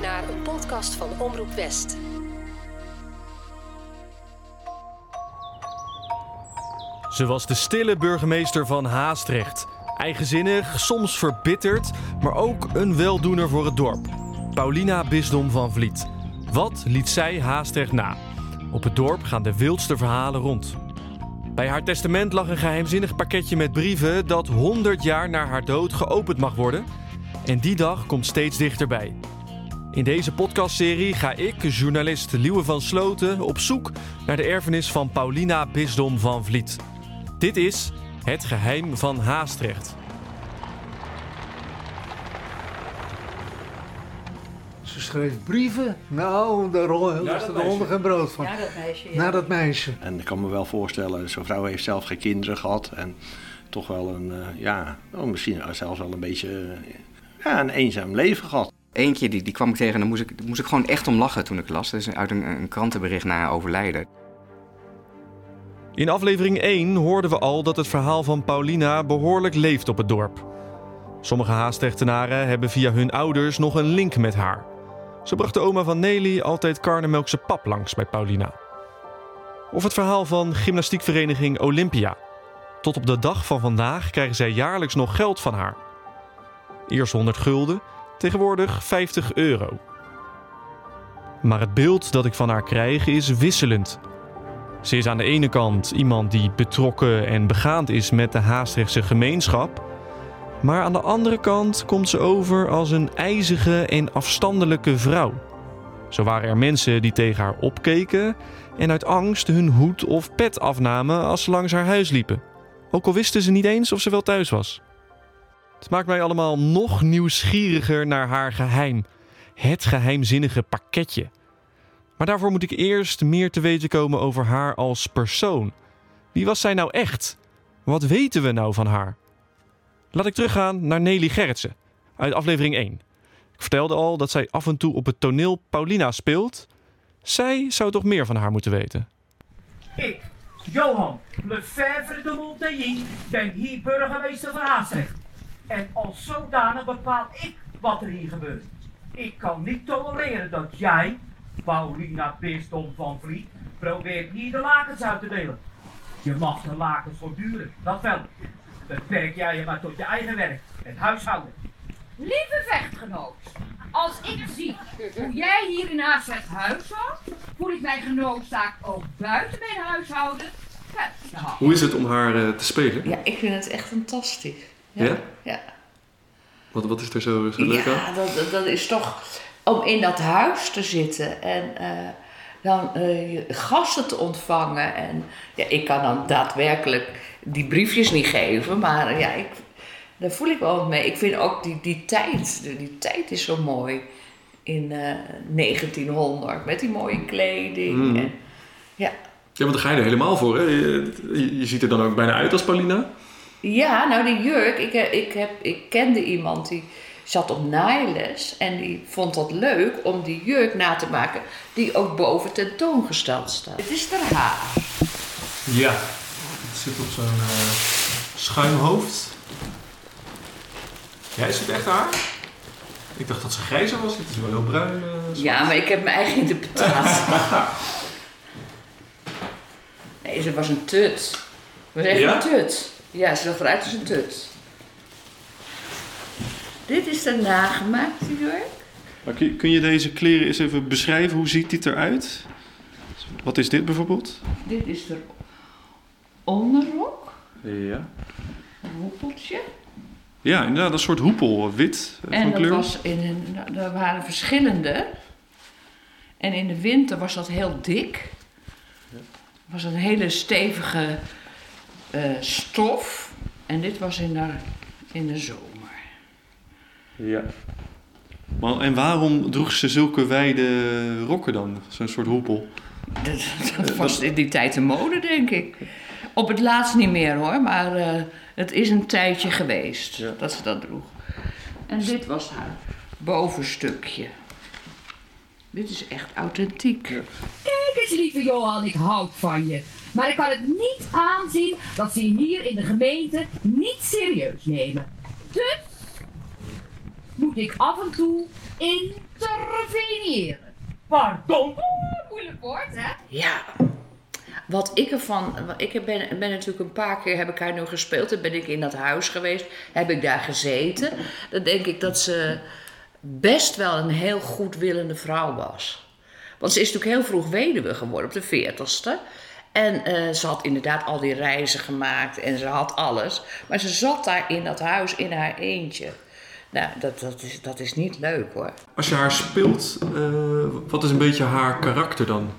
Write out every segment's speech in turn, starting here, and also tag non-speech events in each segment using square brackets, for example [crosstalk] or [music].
naar een podcast van Omroep West. Ze was de stille burgemeester van Haastrecht. Eigenzinnig, soms verbitterd, maar ook een weldoener voor het dorp. Paulina Bisdom van Vliet. Wat liet zij Haastrecht na? Op het dorp gaan de wildste verhalen rond. Bij haar testament lag een geheimzinnig pakketje met brieven dat 100 jaar na haar dood geopend mag worden. En die dag komt steeds dichterbij. In deze podcastserie ga ik, journalist Liewe van Sloten, op zoek naar de erfenis van Paulina Bisdom van Vliet. Dit is Het Geheim van Haastrecht. Ze schreef brieven. Nou, daar dat er de honden geen brood van. Ja, dat meisje. ja. Naar dat meisje. En ik kan me wel voorstellen, zo'n vrouw heeft zelf geen kinderen gehad. En toch wel een, eh, ja, oh, misschien zelfs wel een beetje eh, ja, een eenzaam leven gehad. Eentje die, die kwam ik tegen en daar moest ik, moest ik gewoon echt om lachen toen ik las. Dat is uit een, een krantenbericht na overlijden. In aflevering 1 hoorden we al dat het verhaal van Paulina behoorlijk leeft op het dorp. Sommige Haastechtenaren hebben via hun ouders nog een link met haar. Zo bracht de oma van Nelly altijd karnemelkse pap langs bij Paulina. Of het verhaal van gymnastiekvereniging Olympia. Tot op de dag van vandaag krijgen zij jaarlijks nog geld van haar. Eerst 100 gulden, tegenwoordig 50 euro. Maar het beeld dat ik van haar krijg is wisselend. Ze is aan de ene kant iemand die betrokken en begaand is met de Haastrechtse gemeenschap. Maar aan de andere kant komt ze over als een ijzige en afstandelijke vrouw. Zo waren er mensen die tegen haar opkeken en uit angst hun hoed of pet afnamen als ze langs haar huis liepen. Ook al wisten ze niet eens of ze wel thuis was. Het maakt mij allemaal nog nieuwsgieriger naar haar geheim. Het geheimzinnige pakketje. Maar daarvoor moet ik eerst meer te weten komen over haar als persoon. Wie was zij nou echt? Wat weten we nou van haar? Laat ik teruggaan naar Nelly Gerritsen uit aflevering 1. Ik vertelde al dat zij af en toe op het toneel Paulina speelt. Zij zou toch meer van haar moeten weten. Ik, Johan Lefebvre de Montaigne, ben hier burgemeester van Haastrecht. En als zodanig bepaal ik wat er hier gebeurt. Ik kan niet tolereren dat jij, Paulina Bisdom van Vliet, probeert hier de lakens uit te delen. Je mag de lakens voortduren, dat wel. Beperk jij je maar tot je eigen werk, het huishouden. Lieve vechtgenoot, als ik zie hoe jij hier in Haastrecht huishoudt, voel ik mij genoodzaakt ook buiten mijn huishouden. Hoe is het om haar eh, te spelen? Ja, ik vind het echt fantastisch. Ja? Ja, Wat, wat is er zo, ja dat, dat- is toch om in dat huis te zitten en eh, dan eh, je gasten te ontvangen. En ja, ik kan dan daadwerkelijk die briefjes niet geven, maar eh, ja, ik, daar voel ik wel wat mee. Ik vind ook die, die tijd, die, die tijd is zo mooi in eh, 1900 met die mooie kleding. Mhm. En, ja. Ja, want daar ga je er helemaal voor. Hè? Je, je ziet er dan ook bijna uit als Paulina. Ja, nou die jurk, ik, eh, ik, heb, ik kende iemand die zat op naailes en die vond dat leuk om die jurk na te maken die ook boven tentoongesteld staat. Het is er haar. Ja, het zit op zo'n eh, schuimhoofd. Ja, is het echt haar? Ik dacht dat ze grijzer was. Het is wel heel bruin. eh, Ja, maar ik heb mijn eigen interpretatie. Nee, ze was een tut. Ze was echt Ja? een tut. Ja, ze zag eruit als een tut. Dit is de nagemaakte jurk. Maar kun, kun je deze kleren eens even beschrijven? Hoe ziet dit eruit? Wat is dit bijvoorbeeld? Dit is de onderrok, Ja. een hoepeltje. Ja, inderdaad, een soort hoepel, wit eh, En van dat kleur. was in een, er waren verschillende. En in de winter was dat heel dik. Het was een hele stevige eh, stof. En dit was in de, in de zomer. Ja. Maar, en waarom droeg ze zulke wijde rokken dan? Zo'n soort hoepel. [laughs] Dat, dat was in die tijd de mode, denk ik. Op het laatst niet meer hoor, maar eh, het is een tijdje geweest Ja. dat ze dat droeg. En dit was haar bovenstukje. Dit is echt authentiek. Kijk eens, lieve Johan, ik houd van je. Maar ik kan het niet aanzien dat ze hier in de gemeente niet serieus nemen. Dus moet ik af en toe interveneren. Pardon? Moeilijk woord, hè? Ja. Wat ik ervan. Ik ben, ben natuurlijk een paar keer heb ik haar nu gespeeld. Dan ben ik in dat huis geweest. Heb ik daar gezeten. Dan denk ik dat ze best wel een heel goedwillende vrouw was. Want ze is natuurlijk heel vroeg weduwe geworden, op de veertigste. En eh, ze had inderdaad al die reizen gemaakt en ze had alles. Maar ze zat daar in dat huis in haar eentje. Nou, dat, dat, is, dat is niet leuk hoor. Als je haar speelt, eh, wat is een beetje haar karakter dan?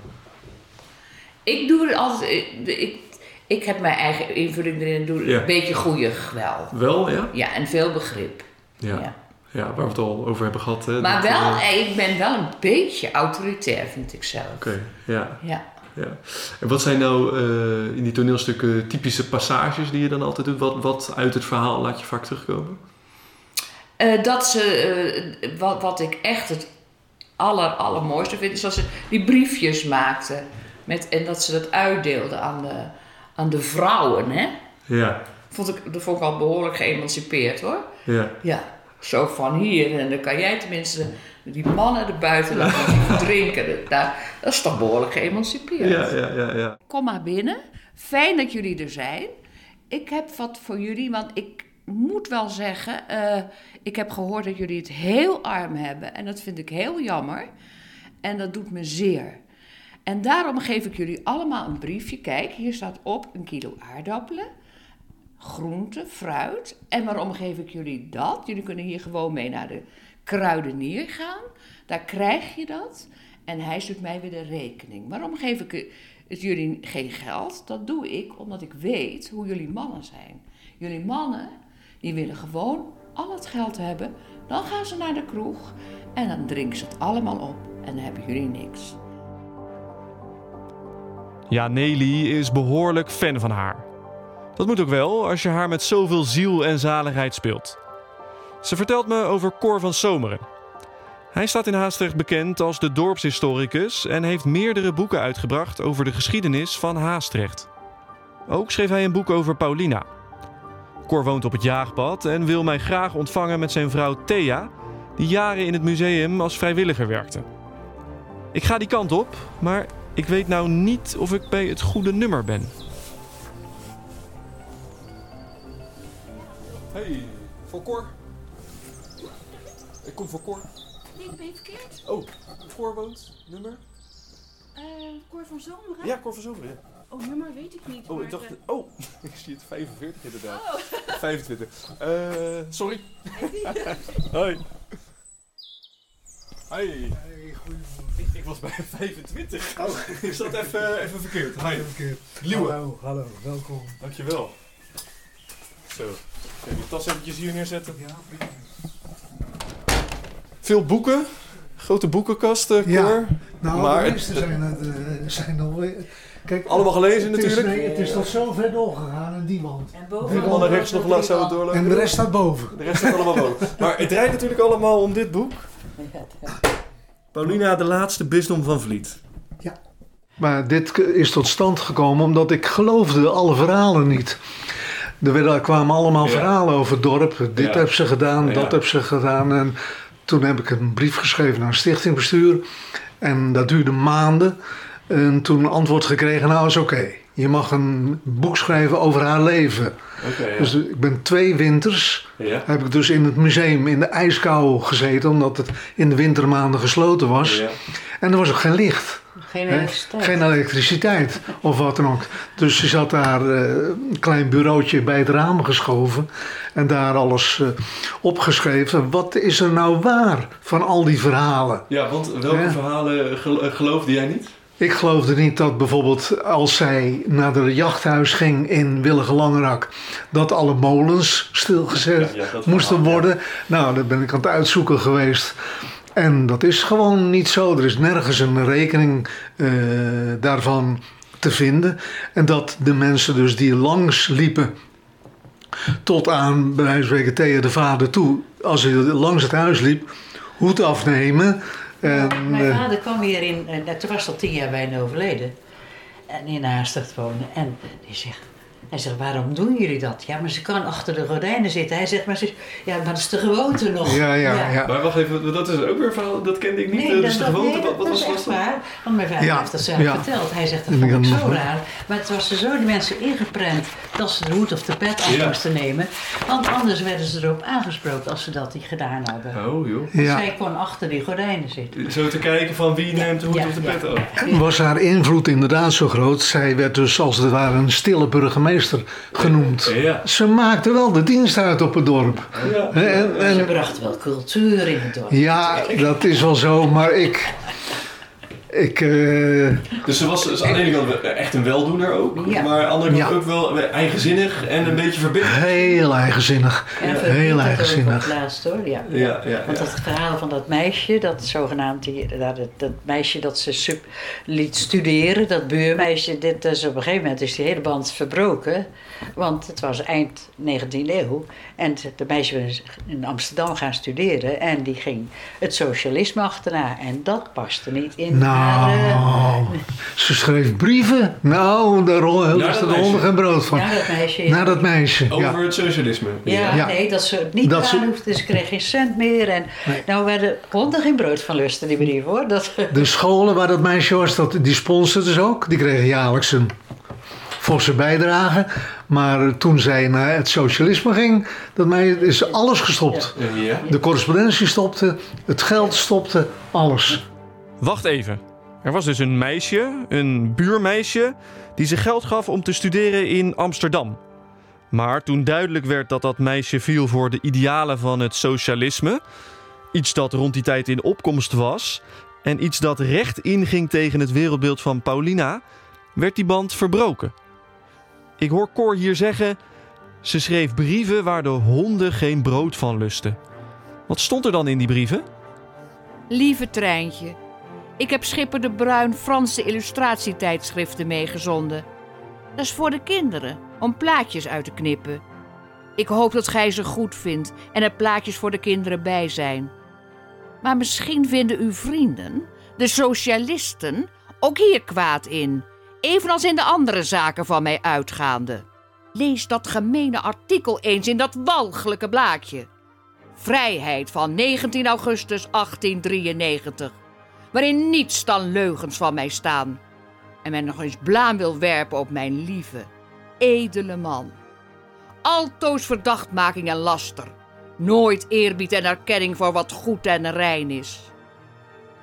Ik doe het altijd. Ik, ik, ik heb mijn eigen invulling erin en doe Ja. een beetje goeie wel. Wel, ja? Ja, en veel begrip. Ja. Ja. Ja, waar we het al over hebben gehad. Hè? Maar Dat, wel, eh, eh, ik ben wel een beetje autoritair, vind ik zelf. Oké, ja, Ja. Ja. En wat zijn nou eh, in die toneelstukken typische passages die je dan altijd doet? Wat, wat uit het verhaal laat je vaak terugkomen? Eh, dat ze, eh, wat, wat ik echt het aller, allermooiste vind, is dat ze die briefjes maakte. Met, en dat ze dat uitdeelde aan de, aan de vrouwen. Hè? Ja, Vond ik, dat vond ik al behoorlijk geëmancipeerd hoor. ja. Ja, zo van hier. En dan kan jij tenminste die mannen erbuiten laten drinken. Dat, dat is toch behoorlijk geëmancipeerd. Ja, ja, ja, ja. Kom maar binnen. Fijn dat jullie er zijn. Ik heb wat voor jullie, want ik moet wel zeggen, eh, ik heb gehoord dat jullie het heel arm hebben. En dat vind ik heel jammer. En dat doet me zeer. En daarom geef ik jullie allemaal een briefje. Kijk, hier staat op een kilo aardappelen, groente, fruit. En waarom geef ik jullie dat? Jullie kunnen hier gewoon mee naar de kruidenier gaan. Daar krijg je dat. En hij stuurt mij weer de rekening. Waarom geef ik jullie geen geld? Dat doe ik omdat ik weet hoe jullie mannen zijn. Jullie mannen, die willen gewoon al het geld hebben. Dan gaan ze naar de kroeg en dan drinken ze het allemaal op. En dan hebben jullie niks. Ja, Nelly is behoorlijk fan van haar. Dat moet ook wel als je haar met zoveel ziel en zaligheid speelt. Ze vertelt me over Cor van Zomeren. Hij staat in Haastrecht bekend als de dorpshistoricus en heeft meerdere boeken uitgebracht over de geschiedenis van Haastrecht. Ook schreef hij een boek over Paulina. Cor woont op het jaagpad en wil mij graag ontvangen met zijn vrouw Thea, die jaren in het museum als vrijwilliger werkte. Ik ga die kant op, maar ik weet nou niet of ik bij het goede nummer ben. Hey, voor Cor. Ik kom voor Cor. Nee, dat ben je verkeerd. Oh, Cor woont, nummer? Eh, Cor van Zomeren? Ja, Cor van Zomeren. Ja. Oh, nummer weet ik niet. Oh, ik dacht... Oh, [laughs] ik zie het 45 inderdaad. Oh. [laughs] 25. Eh, sorry. [laughs] Hoi. Hoi. Ik, ik was bij 25. Oh. Ik zat even, even verkeerd. Hoi. Liewe. Hallo, hallo, welkom. Dankjewel. Zo. Even die tas eventjes hier neerzetten. Veel boeken. Grote boekenkast, eh, Cor. Ja, Nou, Maar de het- meeste zijn, het, eh, zijn alweer... Kijk, Allemaal gelezen het is, natuurlijk. nee, het is tot zo ver doorgegaan en die wand. En Die boven Allemaal naar rechts nog laat zo doorlopen. En de rest staat boven. De rest staat allemaal boven. [laughs] Maar het draait natuurlijk allemaal om dit boek. Paulina, de laatste bisdom van Vliet. Maar dit is tot stand gekomen omdat ik geloofde alle verhalen niet. Er werden, kwamen allemaal verhalen over het dorp. Dit heb ze gedaan, dat heb ze gedaan. En toen heb ik een brief geschreven naar stichtingbestuur. En dat duurde maanden. En toen een antwoord gekregen, nou is oké. Je mag een boek schrijven over haar leven. Ja. Dus ik ben twee winters ja. heb ik dus in het museum in de ijskou gezeten, omdat het in de wintermaanden gesloten was. Ja. En er was ook geen licht. Geen elektriciteit. Geen elektriciteit of wat dan ook. Dus ze zat daar eh, een klein bureautje bij het raam geschoven en daar alles eh, opgeschreven. Wat is er nou waar van al die verhalen? Ja, want welke Ja. verhalen gel- eh, geloofde jij niet? Ik geloofde niet dat bijvoorbeeld als zij naar het jachthuis ging in Willige Langerak, dat alle molens stilgezet Ja, ja, dat moesten verhaal, ja. worden. Nou, dat ben ik aan het uitzoeken geweest. En dat is gewoon niet zo. Er is nergens een rekening eh, daarvan te vinden. En dat de mensen dus die langs liepen tot aan, bij wijze van Thea de vader toe, als hij langs het huis liep, hoed afnemen. En, Mijn eh, vader kwam hier in, eh, toen was al tien jaar bijna overleden. En in Haastrecht wonen. En die zegt, Hij zegt, waarom doen jullie dat? Ja, maar ze kan achter de gordijnen zitten. Hij zegt, maar, ze, ja, maar dat is de gewoonte nog. Ja, ja, ja. Maar wacht even, dat is ook weer een verhaal, dat kende ik niet. Nee, dat, dus de dat, gewoonte, nee, wat, wat dat was is echt waar. Want mijn vader Ja, heeft dat zelf ja. verteld. Hij zegt, dat vond ik zo raar. Maar het was er zo de mensen ingeprent dat ze de hoed of de pet af Ja. moesten nemen. Want anders werden ze erop aangesproken als ze dat niet gedaan hadden. Oh joh. Zij kon achter die gordijnen zitten. Zo te kijken van wie neemt de hoed Ja, of de ja, pet af. ja. Was haar invloed inderdaad zo groot? Zij werd dus als het ware een stille burgemeester genoemd. Ja. Ze maakte wel de dienst uit op het dorp. Ja. En, Ze en, bracht wel cultuur in het dorp. ja, dat is wel zo, maar ik. Ik. eh, Dus ze was dus aan de ene kant echt een weldoener ook, Ja. maar aan de andere kant Ja. ook wel eigenzinnig en een beetje verbitterd. heel eigenzinnig. En Heel eigenzinnig. het laatst hoor, ja. Ja, ja, Want ja. dat verhaal van dat meisje, dat zogenaamd, die, dat, dat meisje dat ze sub, liet studeren, dat buurmeisje, dit, dus op een gegeven moment is die hele band verbroken. Want het was eind 19e eeuw en de meisje was in Amsterdam gaan studeren en die ging het socialisme achterna. En dat paste niet in haar... eh, Nou, ze schreef brieven. Nou, daar was er honden geen brood van. naar dat meisje. ja. Naar dat meisje. Over Ja. het socialisme. Ja, Ja. nee, dat ze het niet Dat dat ze- hoefde. Ze kreeg geen cent meer. En Nee. nou werden konden geen brood van lusten, die brief hoor. Dat, De scholen waar dat meisje was, dat, die sponsorden ze ook. Die kregen jaarlijks een forse bijdrage. Maar toen zij naar het socialisme ging, dat meisje, is alles gestopt. De correspondentie stopte, het geld stopte, alles. Wacht even. Er was dus een meisje, een buurmeisje, die zich geld gaf om te studeren in Amsterdam. Maar toen duidelijk werd dat dat meisje viel voor de idealen van het socialisme, iets dat rond die tijd in opkomst was en iets dat recht inging tegen het wereldbeeld van Paulina, werd die band verbroken. Ik hoor Cor hier zeggen: ze schreef brieven waar de honden geen brood van lusten. Wat stond er dan in die brieven? Lieve Treintje, ik heb Schipper de Bruin Franse illustratietijdschriften meegezonden. Dat is voor de kinderen, om plaatjes uit te knippen. Ik hoop dat gij ze goed vindt en er plaatjes voor de kinderen bij zijn. Maar misschien vinden uw vrienden, de socialisten, ook hier kwaad in, evenals in de andere zaken van mij uitgaande. Lees dat gemene artikel eens in dat walgelijke blaadje. Vrijheid van 19 augustus 1893, waarin niets dan leugens van mij staan. En men nog eens blaam wil werpen op mijn lieve, edele man. Altoos verdachtmaking en laster, nooit eerbied en erkenning voor wat goed en rein is.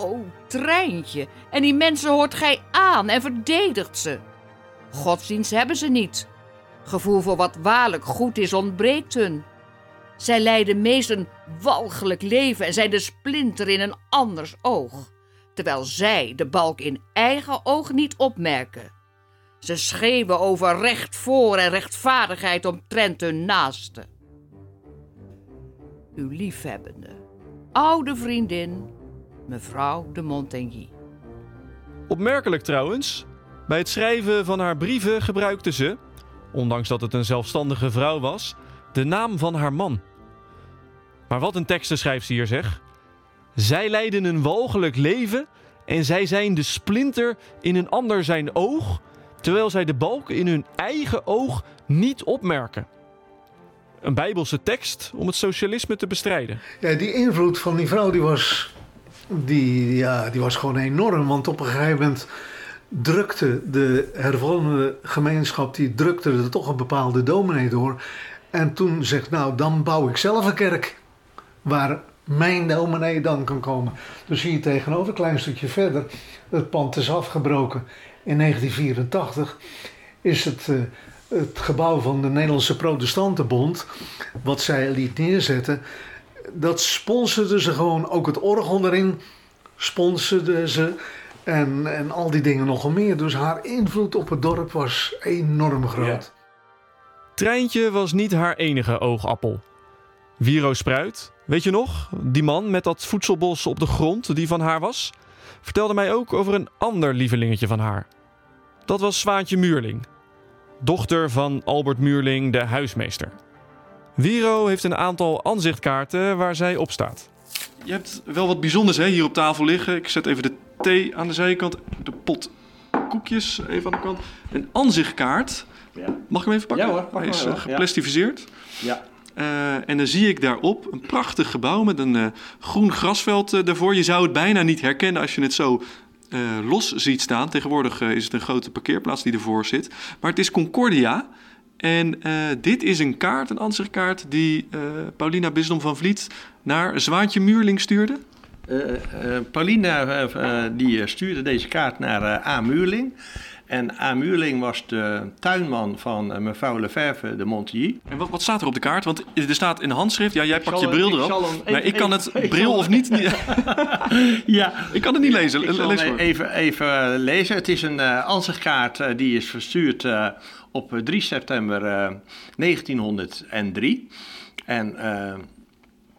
O, treintje, en die mensen hoort gij aan en verdedigt ze. Godsdienst hebben ze niet. Gevoel voor wat waarlijk goed is ontbreekt hun. Zij leiden meest een walgelijk leven en zijn de splinter in een anders oog, terwijl zij de balk in eigen oog niet opmerken. Ze schreeuwen over recht voor en rechtvaardigheid omtrent hun naaste. Uw liefhebbende, oude vriendin, mevrouw de Montaigne. Opmerkelijk trouwens, bij het schrijven van haar brieven gebruikte ze, ondanks dat het een zelfstandige vrouw was, de naam van haar man. Maar wat een teksten schrijft ze hier zeg. Zij leiden een walgelijk leven en zij zijn de splinter in een ander zijn oog, terwijl zij de balk in hun eigen oog niet opmerken. Een bijbelse tekst om het socialisme te bestrijden. Ja, die invloed van die vrouw die was, die, ja, die was gewoon enorm. Want op een gegeven moment drukte de hervormde gemeenschap... die drukte er toch een bepaalde dominee door. En toen zegt, nou, dan bouw ik zelf een kerk... waar mijn dominee dan kan komen. Dus je tegenover, een klein stukje verder... het pand is afgebroken in 1984... is het... eh, het gebouw van de Nederlandse Protestantenbond, wat zij liet neerzetten, dat sponsorden ze gewoon. Ook het orgel erin sponsorden ze. En, en al die dingen nogal meer. Dus haar invloed op het dorp was enorm groot. Treintje was niet haar enige oogappel. Wiro Spruit, weet je nog? Die man met dat voedselbos op de grond die van haar was, vertelde mij ook over een ander lievelingetje van haar. Dat was Zwaantje Muurling, dochter van Albert Muurling, de huismeester. Wiro heeft een aantal aanzichtkaarten waar zij op staat. Je hebt wel wat bijzonders hè, hier op tafel liggen. Ik zet even de thee aan de zijkant, de pot koekjes even aan de kant. Een aanzichtkaart Ja. Mag ik hem even pakken? Ja hoor, pak Hij is eh, ja. geplastificeerd. Ja. Eh, en dan zie ik daarop een prachtig gebouw met een eh, groen grasveld daarvoor. Je zou het bijna niet herkennen als je het zo eh, los ziet staan. Tegenwoordig is het een grote parkeerplaats die ervoor zit. Maar het is Concordia. En eh, dit is een kaart, een ansichtkaart, die eh, Paulina Bisdom van Vliet naar Zwaantje Muurling stuurde. Eh, Paulina die stuurde deze kaart naar A. Muurling. En A. Muurling was de tuinman van eh, mevrouw Lefebvre de Montilly. En wat, wat staat er op de kaart? Want er staat in handschrift, ja, jij pakt je bril erop. ik kan het [laughs] ik bril of niet. [laughs] ja, ik kan het niet lezen. Ik zal Lees hem maar. even, even lezen. Het is een eh ansichtkaart eh, die is verstuurd eh, op 3 september eh, 1903. En eh,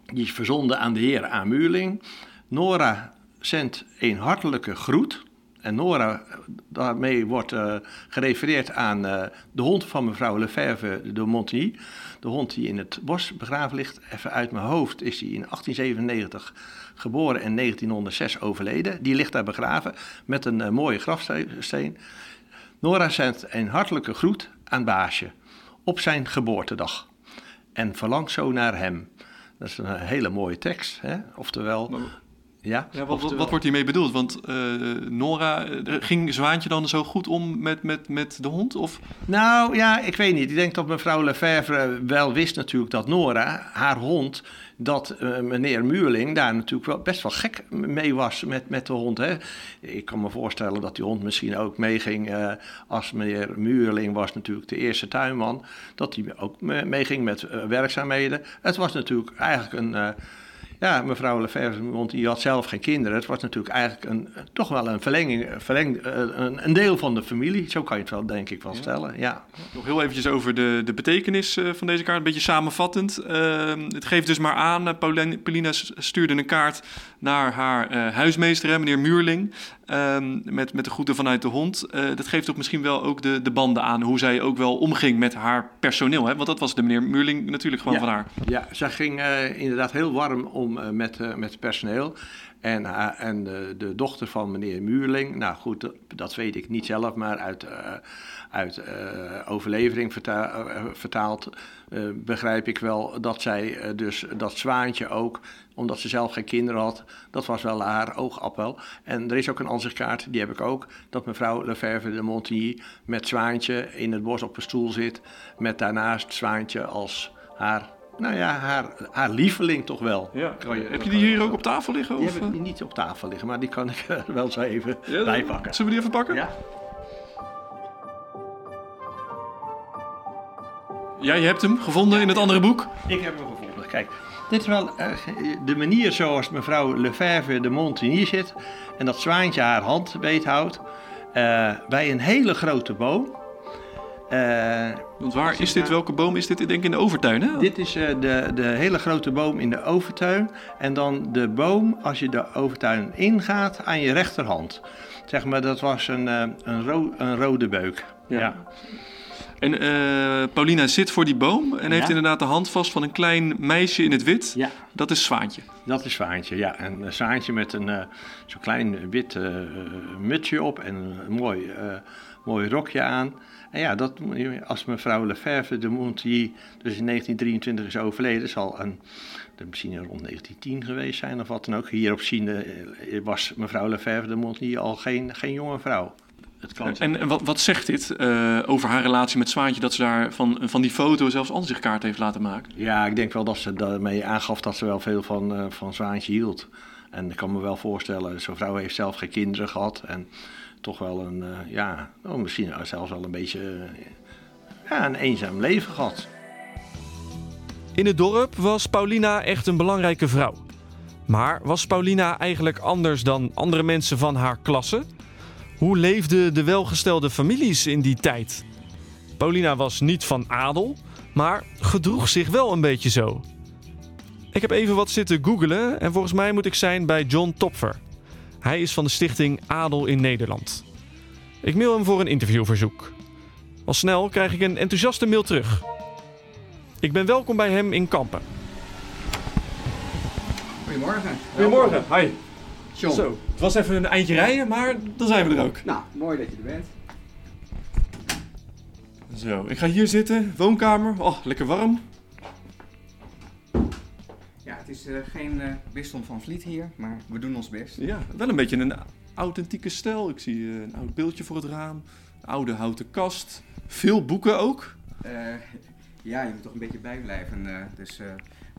die is verzonden aan de heer A. Muurling. Nora zendt een hartelijke groet. En Nora, daarmee wordt eh, gerefereerd aan eh, de hond van mevrouw Lefebvre de Montigny. De hond die in het bos begraven ligt. Even uit mijn hoofd is hij in 1897 geboren en 1906 overleden. Die ligt daar begraven met een eh, mooie grafsteen. Nora zendt een hartelijke groet aan Baasje op zijn geboortedag. En verlangt zo naar hem. Dat is een hele mooie tekst. Hè? Oftewel... Ja, Ja, wat, wat, wat wordt hiermee bedoeld? Want eh, Nora, eh, ging Zwaantje dan zo goed om met, met, met de hond? Of? Nou ja, ik weet niet. Ik denk dat mevrouw Lefebvre wel wist natuurlijk dat Nora, haar hond, dat eh, meneer Muurling daar natuurlijk wel best wel gek mee was met, met de hond. Hè. Ik kan me voorstellen dat die hond misschien ook meeging eh, als meneer Muurling was natuurlijk de eerste tuinman. Dat hij ook me- meeging met werkzaamheden. Het was natuurlijk eigenlijk een... ja, mevrouw Lefebvre, want die had zelf geen kinderen. Het was natuurlijk eigenlijk een, toch wel een verlenging, verleng, eh, een, een deel van de familie. Zo kan je het wel, denk ik, wel stellen. Ja. Nog heel eventjes over de, de betekenis eh, van deze kaart, een beetje samenvattend. Eh, het geeft dus maar aan, eh, Paulin- Paulina stuurde een kaart naar haar eh, huismeester, hè, meneer Muurling, ehm, met, met de groeten vanuit de hond. Eh, dat geeft ook misschien wel ook de, de banden aan, hoe zij ook wel omging met haar personeel. Hè? Want dat was de meneer Muurling natuurlijk gewoon ja. van haar. Ja, zij ging eh, inderdaad heel warm om met, met het personeel. En, haar- en de, de dochter van meneer Muurling, nou goed, dat, weet ik niet zelf, maar uit, eh, uit eh, overlevering verta- eh, vertaald eh, begrijp ik wel dat zij eh, dus dat zwaantje ook, omdat ze zelf geen kinderen had, dat was wel haar oogappel. En er is ook een ansichtkaart, die heb ik ook, dat mevrouw Lefebvre de Montigny met zwaantje in het bos op een stoel zit, met daarnaast zwaantje als haar nou ja, haar, haar lieveling toch wel. Kan Heb je die hier ook op tafel liggen? Die of, heb ik niet op tafel liggen, maar die kan ik wel zo even Ja, bijpakken. Zullen we die even pakken? Ja. Jij hebt hem gevonden in het andere boek. Ik heb hem gevonden. Kijk, dit is wel eh, de manier zoals mevrouw Lefebvre de Montigny zit. En dat zwaantje haar hand beethoudt. eh bij een hele grote boom. Eh, Want waar is dit? Welke boom is dit? Ik denk in de overtuin, hè? Dit is eh, de, de hele grote boom in de overtuin. En dan de boom als je de overtuin ingaat aan je rechterhand. Zeg maar, dat was een, eh, een, ro- een rode beuk. Ja. En Paulina zit voor die boom en heeft inderdaad de hand vast van een klein meisje in het wit. Ja. Dat is Zwaantje. Dat is Zwaantje, ja. En een Zwaantje met een eh, zo'n klein wit mutsje op en een mooi, mooi rokje aan. En ja, dat, als mevrouw Lefebvre de Montigny dus in 1923 is overleden, zal een, misschien rond 1910 geweest zijn of wat dan ook. Hierop zien eh, was mevrouw Lefebvre de Montigny al geen, geen jonge vrouw. Het kan En, en wat, wat zegt dit eh, over haar relatie met Zwaantje dat ze daar van, van die foto zelfs ansichtkaart heeft laten maken? Ja, ik denk wel dat ze daarmee aangaf dat ze wel veel van, eh, van Zwaantje hield. En ik kan me wel voorstellen, zo'n vrouw heeft zelf geen kinderen gehad. En toch wel een, eh, ja, oh, misschien zelfs wel een beetje eh, ja, een eenzaam leven gehad. In het dorp was Paulina echt een belangrijke vrouw. Maar was Paulina eigenlijk anders dan andere mensen van haar klasse? Hoe leefden de welgestelde families in die tijd? Paulina was niet van adel, maar gedroeg zich wel een beetje zo. Ik heb even wat zitten googelen en volgens mij moet ik zijn bij John Topfer. Hij is van de stichting Adel in Nederland. Ik mail hem voor een interviewverzoek. Al snel krijg ik een enthousiaste mail terug. Ik ben welkom bij hem in Kampen. Goedemorgen. Goedemorgen, hi. John. Zo, het was even een eindje rijden, maar dan zijn we er ook. Nou, mooi dat je er bent. Zo, ik ga hier zitten, woonkamer. Oh, lekker warm. Is eh, geen eh, bisdom van Vliet hier, maar we doen ons best. Ja, wel een beetje een authentieke stijl. Ik zie eh, een oud beeldje voor het raam, een oude houten kast, veel boeken ook. Ja, je moet toch een beetje bijblijven. dus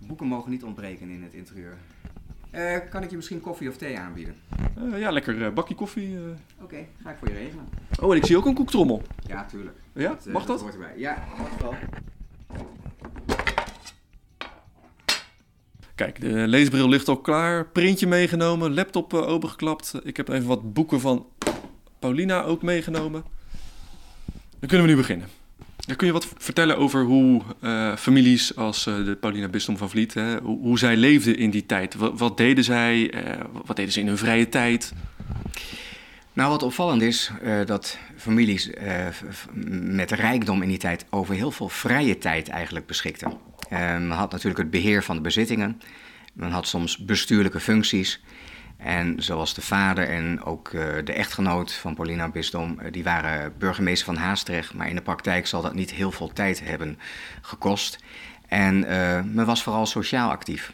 boeken mogen niet ontbreken in het interieur. Kan ik je misschien koffie of thee aanbieden? Ja, lekker bakje koffie. Oké, ga ik voor je regelen. Oh, en ik zie ook een koektrommel. Ja, tuurlijk. Ja, mag dat? hoort erbij. Ja, mag wel. Kijk, de leesbril ligt al klaar, printje meegenomen, laptop eh, opengeklapt. Ik heb even wat boeken van Paulina ook meegenomen. Dan kunnen we nu beginnen. Dan kun je wat vertellen over hoe eh, families als eh, de Paulina Bistom van Vliet, hè, hoe, hoe zij leefden in die tijd. Wat, deden zij? wat deden ze in hun vrije tijd? Nou, wat opvallend is, dat families met rijkdom in die tijd over heel veel vrije tijd eigenlijk beschikten. Men had natuurlijk het beheer van de bezittingen. Men had soms bestuurlijke functies. En zoals de vader en ook eh, de echtgenoot van Paulina Bisdom, eh, die waren burgemeester van Haastrecht. Maar in de praktijk zal dat niet heel veel tijd hebben gekost. En eh, men was vooral sociaal actief.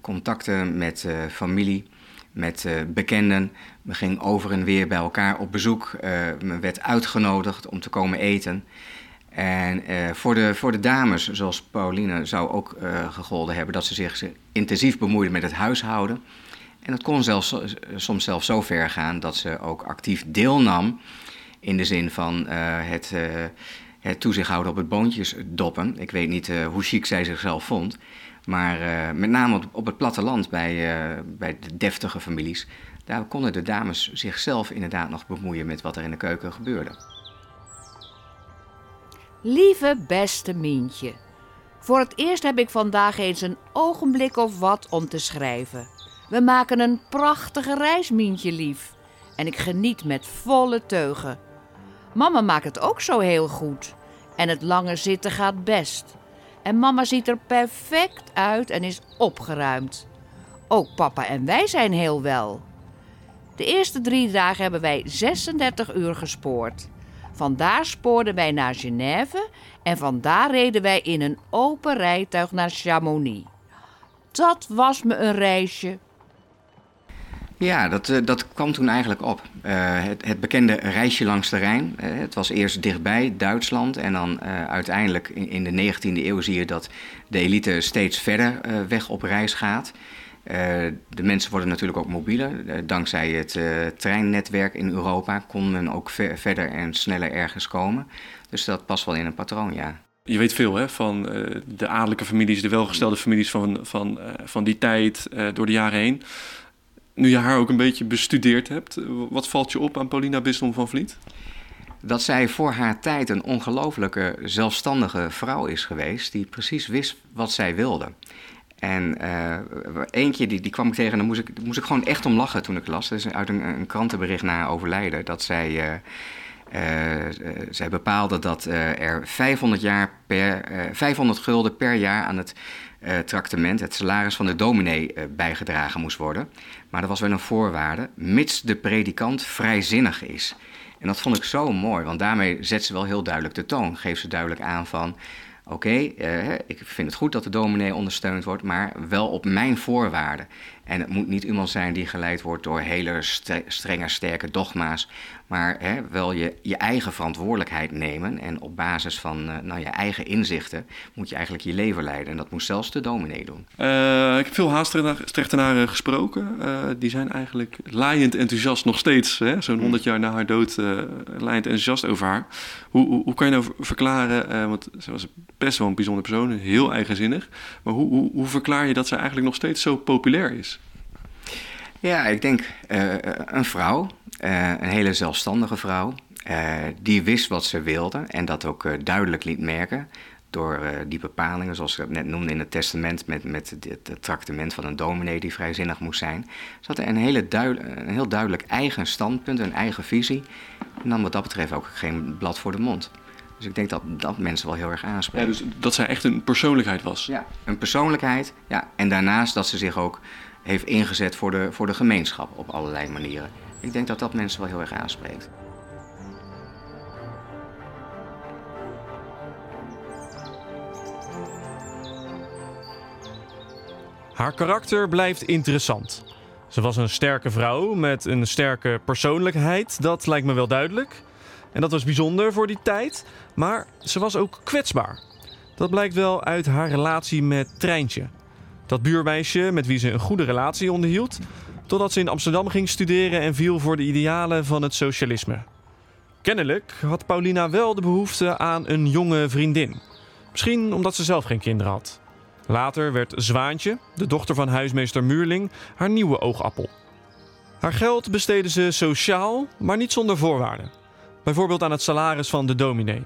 Contacten met familie, met bekenden. Men ging over en weer bij elkaar op bezoek. Men werd uitgenodigd om te komen eten. En eh, voor, de, voor de dames, zoals Pauline, zou ook eh, gegolden hebben dat ze zich intensief bemoeiden met het huishouden. En dat kon zelfs, eh, soms zelfs zo ver gaan dat ze ook actief deelnam in de zin van het, het toezicht houden op het boontjesdoppen. Ik weet niet hoe chic zij zichzelf vond. Maar met name op, het platteland bij, bij de deftige families, daar konden de dames zichzelf inderdaad nog bemoeien met wat er in de keuken gebeurde. Lieve beste Mientje. Voor het eerst heb ik vandaag eens een ogenblik of wat om te schrijven. We maken een prachtige reis, Mientje lief. En ik geniet met volle teugen. Mama maakt het ook zo heel goed. En het lange zitten gaat best. En mama ziet er perfect uit en is opgeruimd. Ook papa en wij zijn heel wel. De eerste drie dagen hebben wij 36 uur gespoord. Vandaar spoorden wij naar Genève en vandaar reden wij in een open rijtuig naar Chamonix. Dat was me een reisje. Ja, dat, eh, dat kwam toen eigenlijk op. Eh, het, het bekende reisje langs de Rijn. Eh, het was eerst dichtbij, Duitsland. En dan uiteindelijk in, in de 19e eeuw zie je dat de elite steeds verder weg op reis gaat. Eh, de mensen worden natuurlijk ook mobieler. Eh, dankzij het eh, treinnetwerk in Europa kon men ook ver- verder en sneller ergens komen. Dus dat past wel in een patroon, ja. Je weet veel hè, van de adellijke families, de welgestelde families van, van, van die tijd door de jaren heen. Nu je haar ook een beetje bestudeerd hebt, wat valt je op aan Paulina Bisdom van Vliet? dat zij voor haar tijd een ongelofelijke zelfstandige vrouw is geweest, die precies wist wat zij wilde. En eh eentje die, die kwam ik tegen en daar moest ik, moest ik gewoon echt om lachen toen ik las. Dat is uit een, een krantenbericht na overlijden. Dat zij, eh, eh, zij bepaalde dat er 500, jaar per, eh, 500 gulden per jaar aan het tractement, het salaris van de dominee, bijgedragen moest worden. Maar er was wel een voorwaarde, mits de predikant vrijzinnig is. En dat vond ik zo mooi, want daarmee zet ze wel heel duidelijk de toon. Geeft ze duidelijk aan van, oké, eh, ik vind het goed dat de dominee ondersteund wordt, maar wel op mijn voorwaarden. En het moet niet iemand zijn die geleid wordt door hele stre- strenge, sterke dogma's, maar hè, wel je, je eigen verantwoordelijkheid nemen. En op basis van eh, nou, je eigen inzichten moet je eigenlijk je leven leiden. En dat moest zelfs de dominee doen. Eh, ik heb veel Haastrechtenaren gesproken. Eh, die zijn eigenlijk laaiend enthousiast nog steeds. hè, Zo'n 100 jaar na haar dood laaiend enthousiast over haar. Hoe, hoe, hoe kan je nou ver- verklaren, want ze was best wel een bijzondere persoon, heel eigenzinnig. Maar hoe, hoe, hoe verklaar je dat zij eigenlijk nog steeds zo populair is? Ja, ik denk eh, een vrouw, eh, een hele zelfstandige vrouw, eh, die wist wat ze wilde en dat ook eh, duidelijk liet merken door eh, die bepalingen, zoals ik het net noemde in het testament met, met het, het tractement van een dominee die vrijzinnig moest zijn. Ze had een, hele duid- een heel duidelijk eigen standpunt, een eigen visie en nam wat dat betreft ook geen blad voor de mond. Dus ik denk dat dat mensen wel heel erg aanspreekt. Ja, dus dat zij echt een persoonlijkheid was. Ja, een persoonlijkheid. Ja, en daarnaast dat ze zich ook heeft ingezet voor de, voor de gemeenschap op allerlei manieren. Ik denk dat dat mensen wel heel erg aanspreekt. Haar karakter blijft interessant. Ze was een sterke vrouw met een sterke persoonlijkheid, dat lijkt me wel duidelijk. En dat was bijzonder voor die tijd, maar ze was ook kwetsbaar. Dat blijkt wel uit haar relatie met Treintje, dat buurmeisje met wie ze een goede relatie onderhield, totdat ze in Amsterdam ging studeren en viel voor de idealen van het socialisme. Kennelijk had Paulina wel de behoefte aan een jonge vriendin. Misschien omdat ze zelf geen kinderen had. Later werd Zwaantje, de dochter van huismeester Muurling, haar nieuwe oogappel. Haar geld besteedde ze sociaal, maar niet zonder voorwaarden. Bijvoorbeeld aan het salaris van de dominee.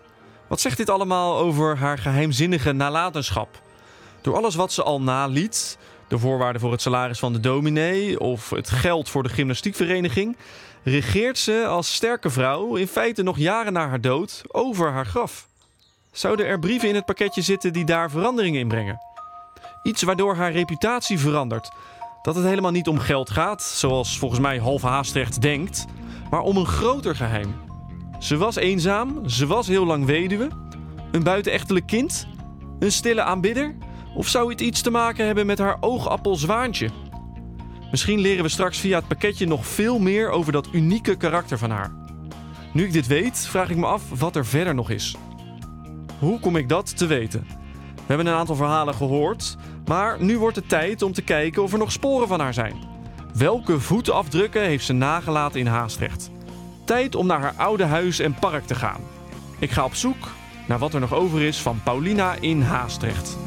Wat zegt dit allemaal over haar geheimzinnige nalatenschap? Door alles wat ze al naliet, de voorwaarden voor het salaris van de dominee of het geld voor de gymnastiekvereniging, regeert ze als sterke vrouw in feite nog jaren na haar dood over haar graf. Zouden er brieven in het pakketje zitten die daar veranderingen in brengen? Iets waardoor haar reputatie verandert. Dat het helemaal niet om geld gaat, zoals volgens mij half Haastrecht denkt, maar om een groter geheim. Ze was eenzaam, ze was heel lang weduwe, een buitenechtelijk kind, een stille aanbidder, of zou het iets te maken hebben met haar oogappel Zwaantje? Misschien leren we straks via het pakketje nog veel meer over dat unieke karakter van haar. Nu ik dit weet, vraag ik me af wat er verder nog is. Hoe kom ik dat te weten? We hebben een aantal verhalen gehoord, maar nu wordt het tijd om te kijken of er nog sporen van haar zijn. Welke voetafdrukken heeft ze nagelaten in Haastrecht? Tijd om naar haar oude huis en park te gaan. Ik ga op zoek naar wat er nog over is van Paulina in Haastrecht.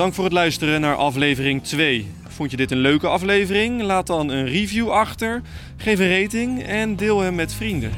Dank voor het luisteren naar aflevering 2. Vond je dit een leuke aflevering? Laat dan een review achter, geef een rating en deel hem met vrienden.